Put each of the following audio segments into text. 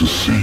ecstasy.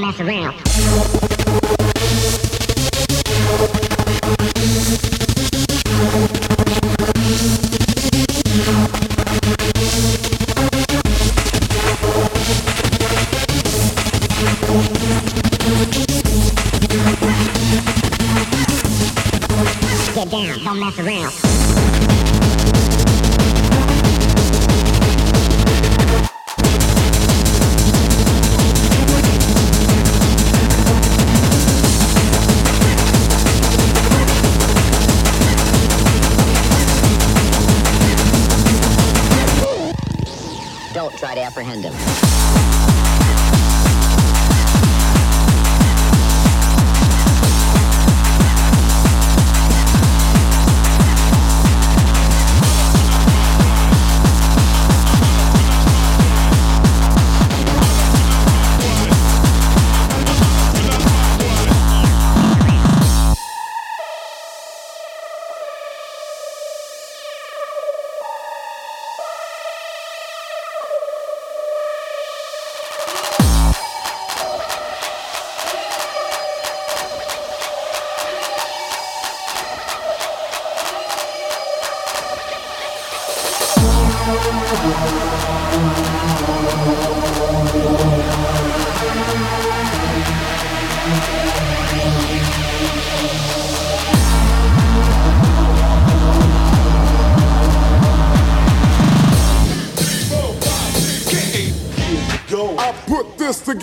Mess around. Get down, don't mess around.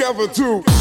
Together too.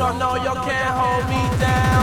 Y'all know y'all can't hold me down?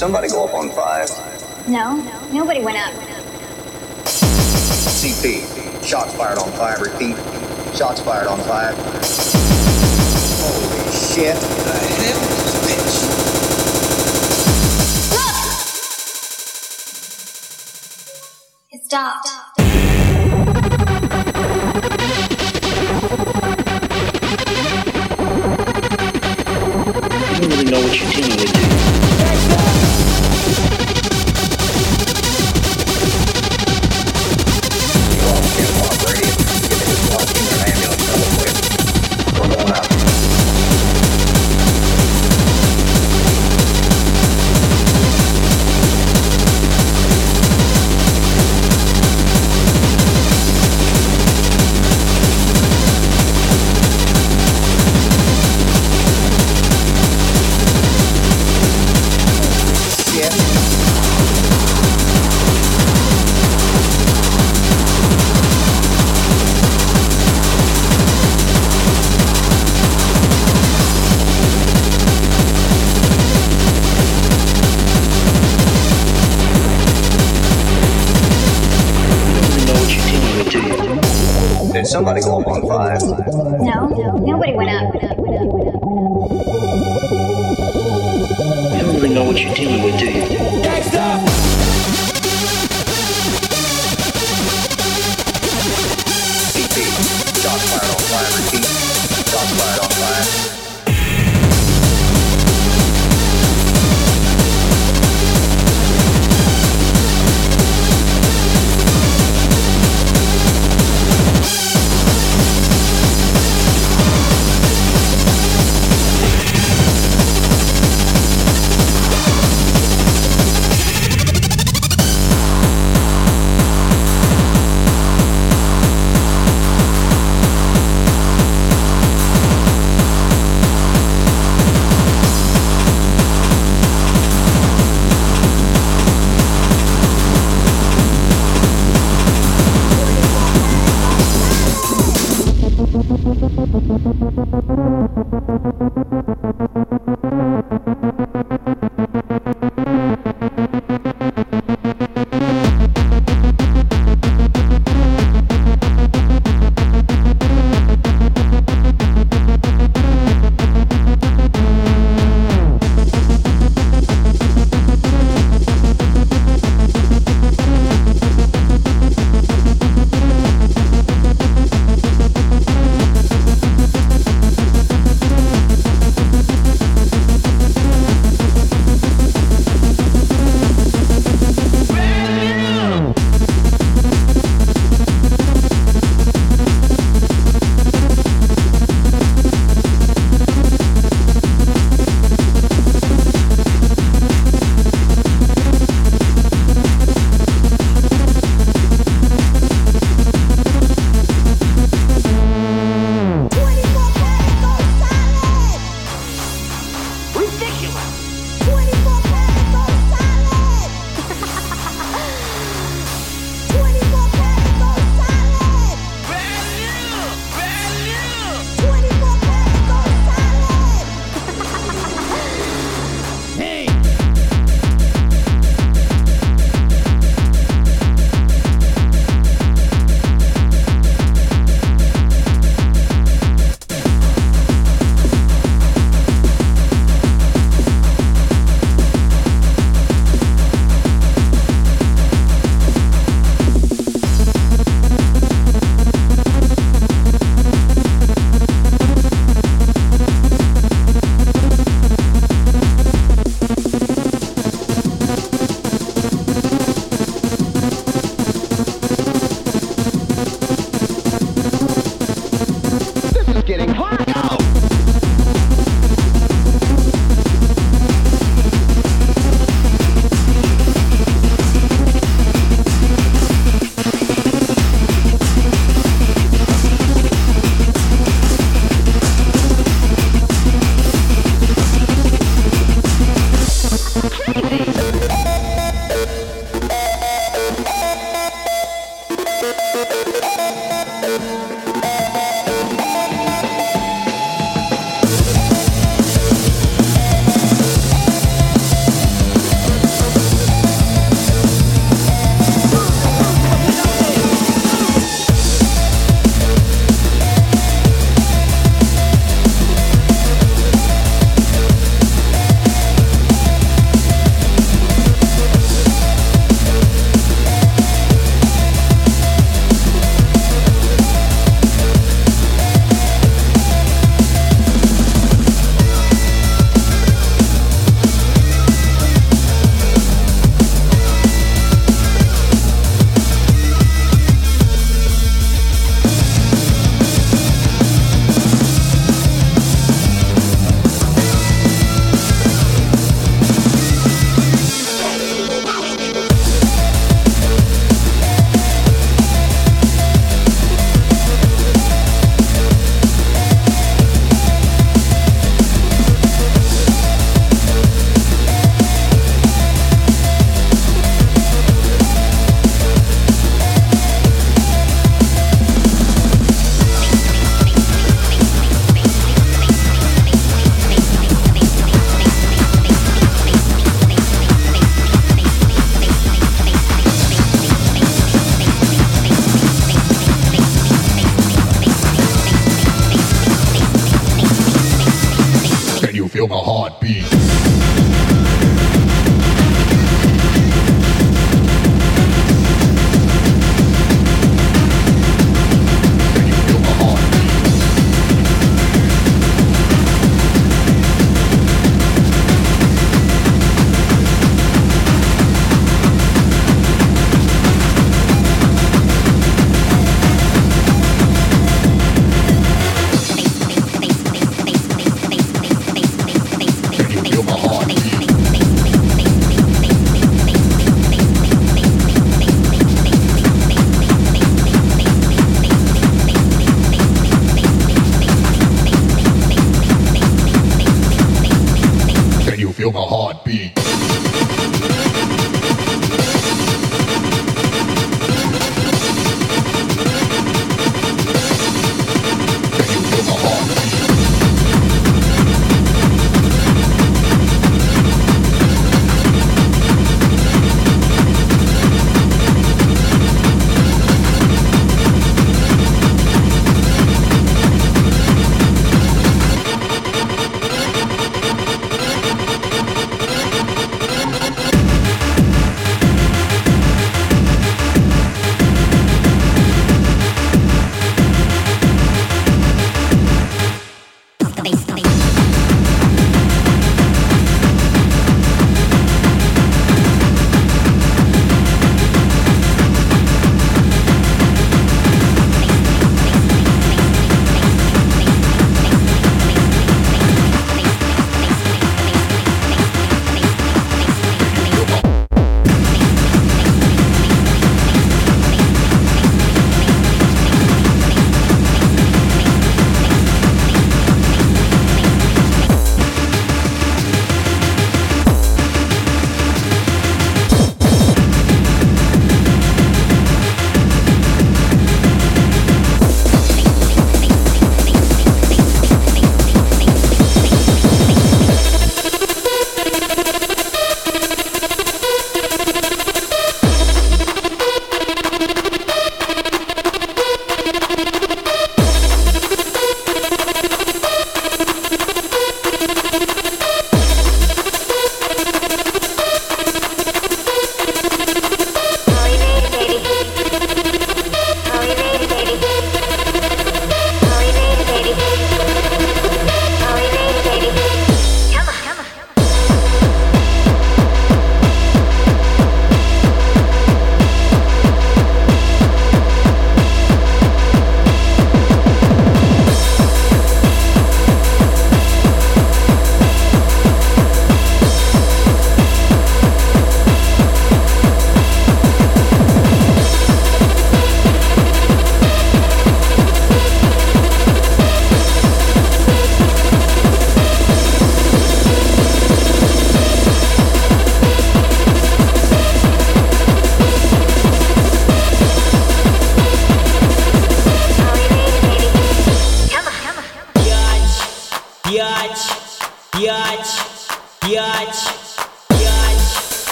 somebody go up on five? No, nobody went up. CP, shots fired on five. Repeat, shots fired on five. Holy shit!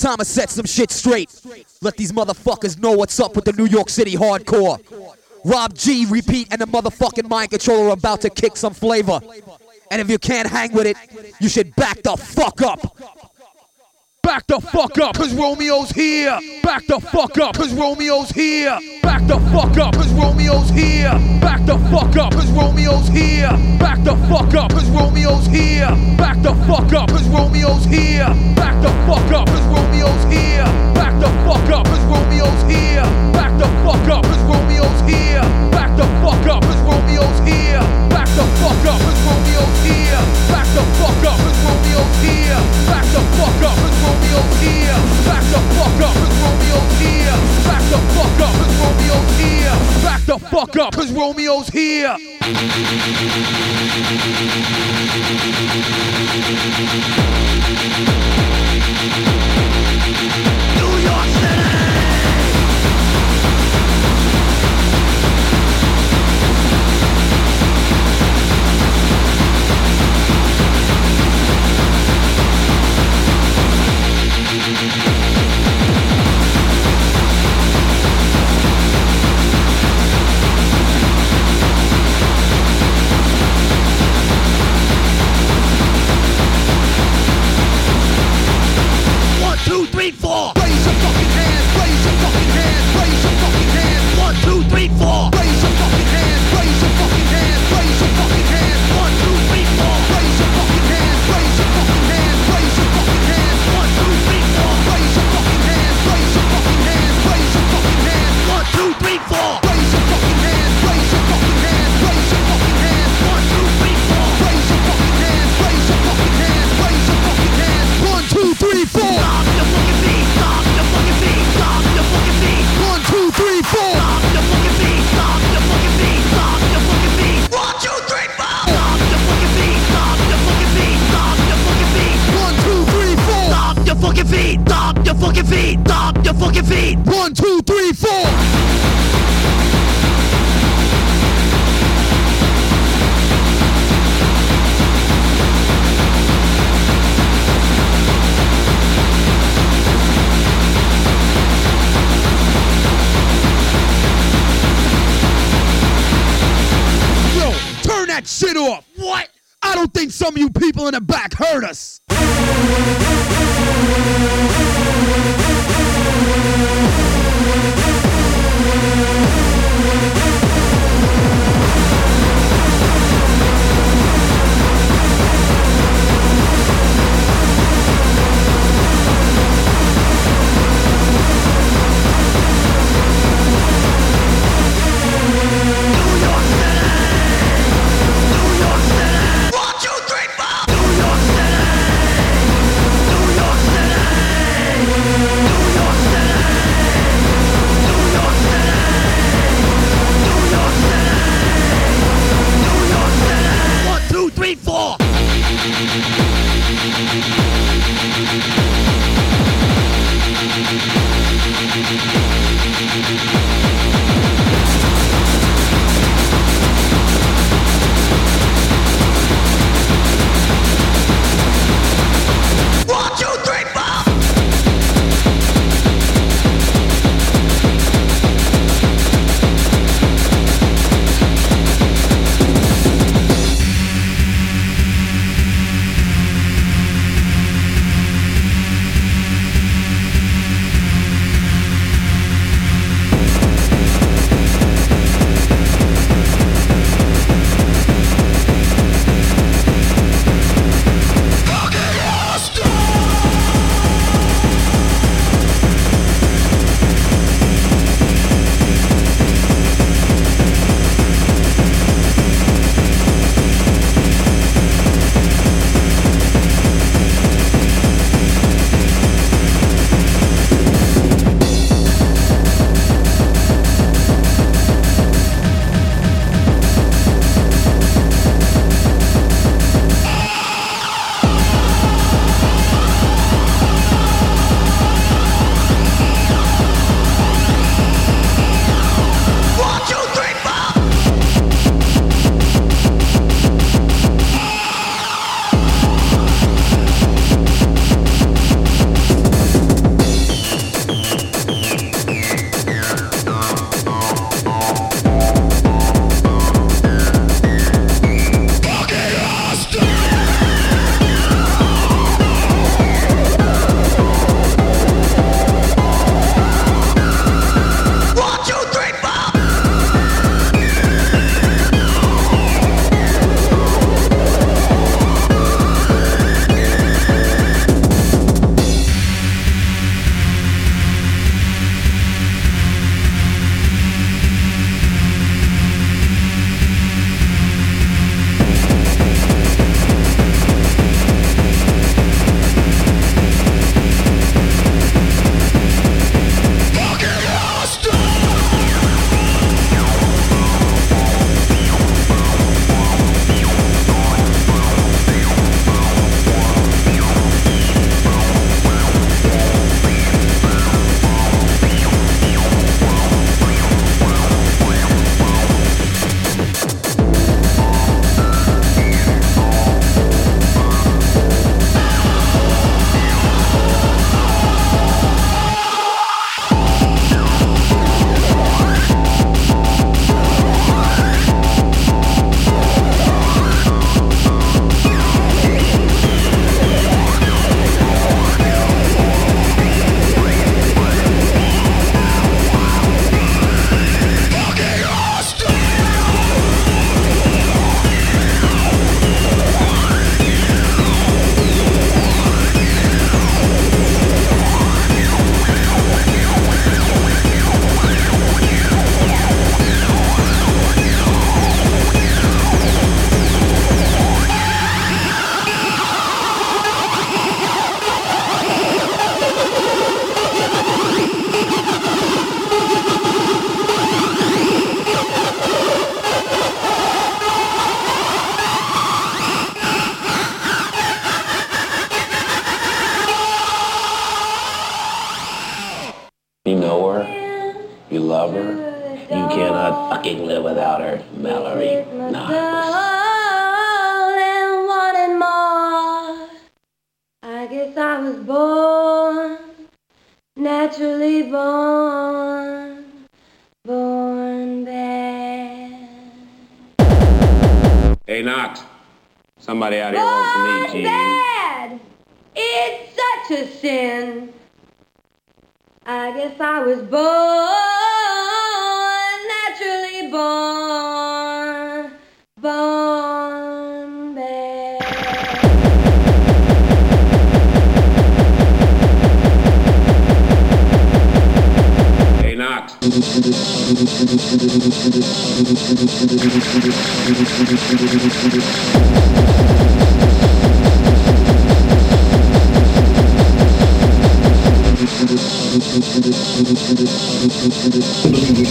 It's time to set some shit straight. Let these motherfuckers know what's up with the New York City hardcore. Rob Gee, repeat, and the motherfucking mind controller are about to kick some flavor. And if you can't hang with it, you should back the fuck up. Back the fuck up, cause Romeo's here. Back the fuck up, cause Romeo's here. Back the fuck up, cause Romeo's here. Back the fuck up, cause Romeo's here. Back the fuck up, cause Romeo's here. Back the fuck up, cause Romeo's here. Back the fuck up, cause Romeo's here. Back the fuck up, cause Romeo's here. Back the fuck up, cause Romeo's here. Back the fuck up, cause Romeo's here. Back the fuck up, cause Romeo's here. Back the fuck up, cause Romeo's here. Back the fuck up, cause Romeo's here. Back the fuck up, cause Romeo's here. Back the fuck up, cause Romeo's here. Back the fuck up, cause Romeo's here. Some of you people in the back heard us. I was born,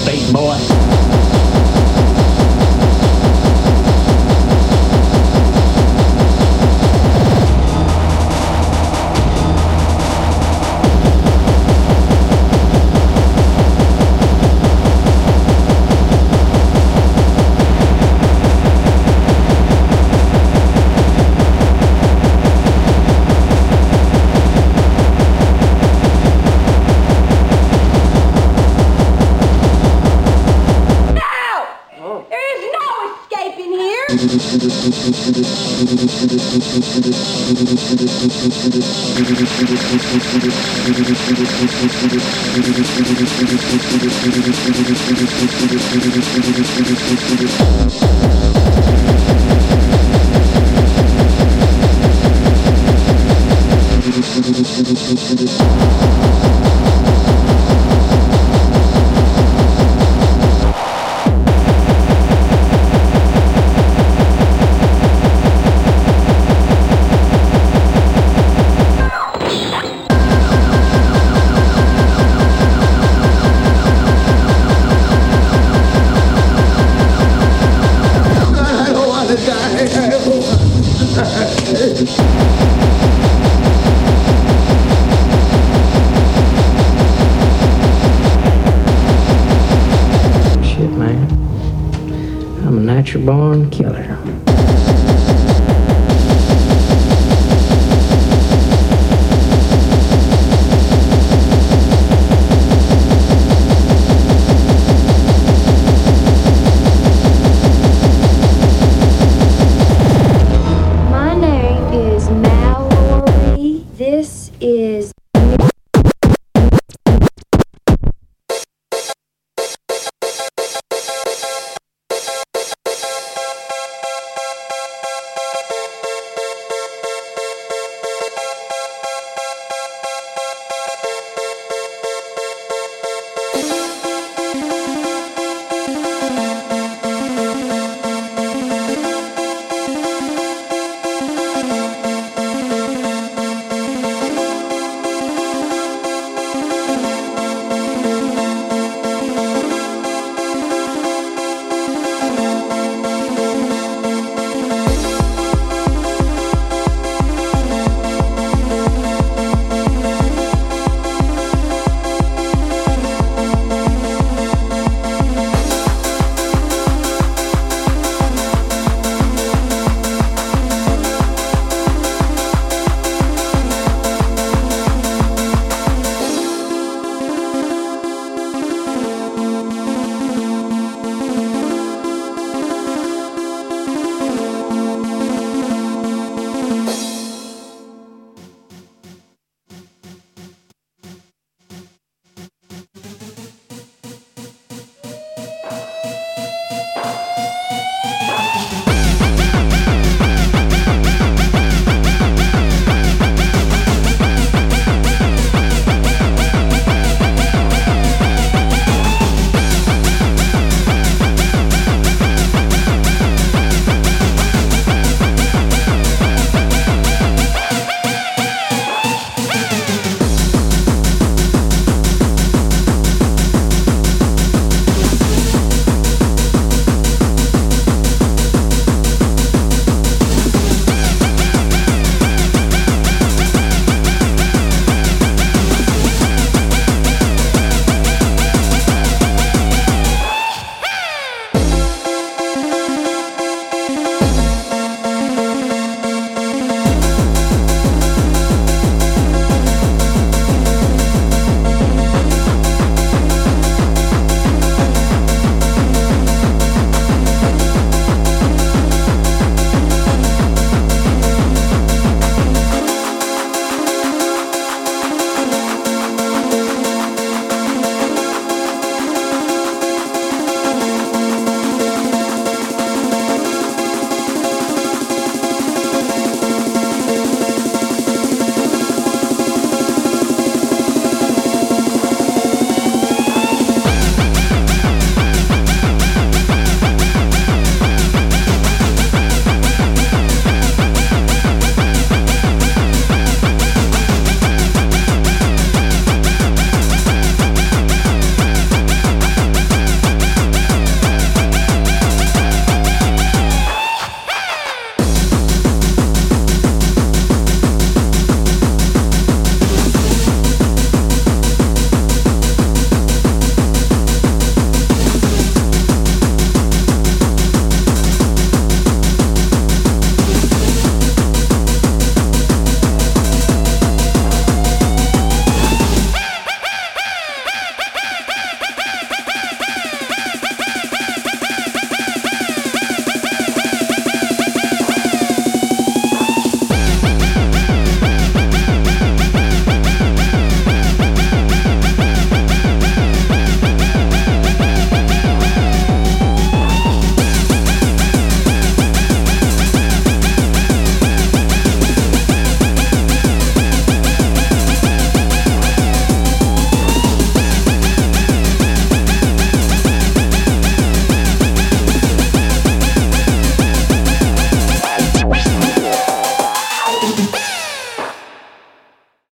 Fake boy. Here! I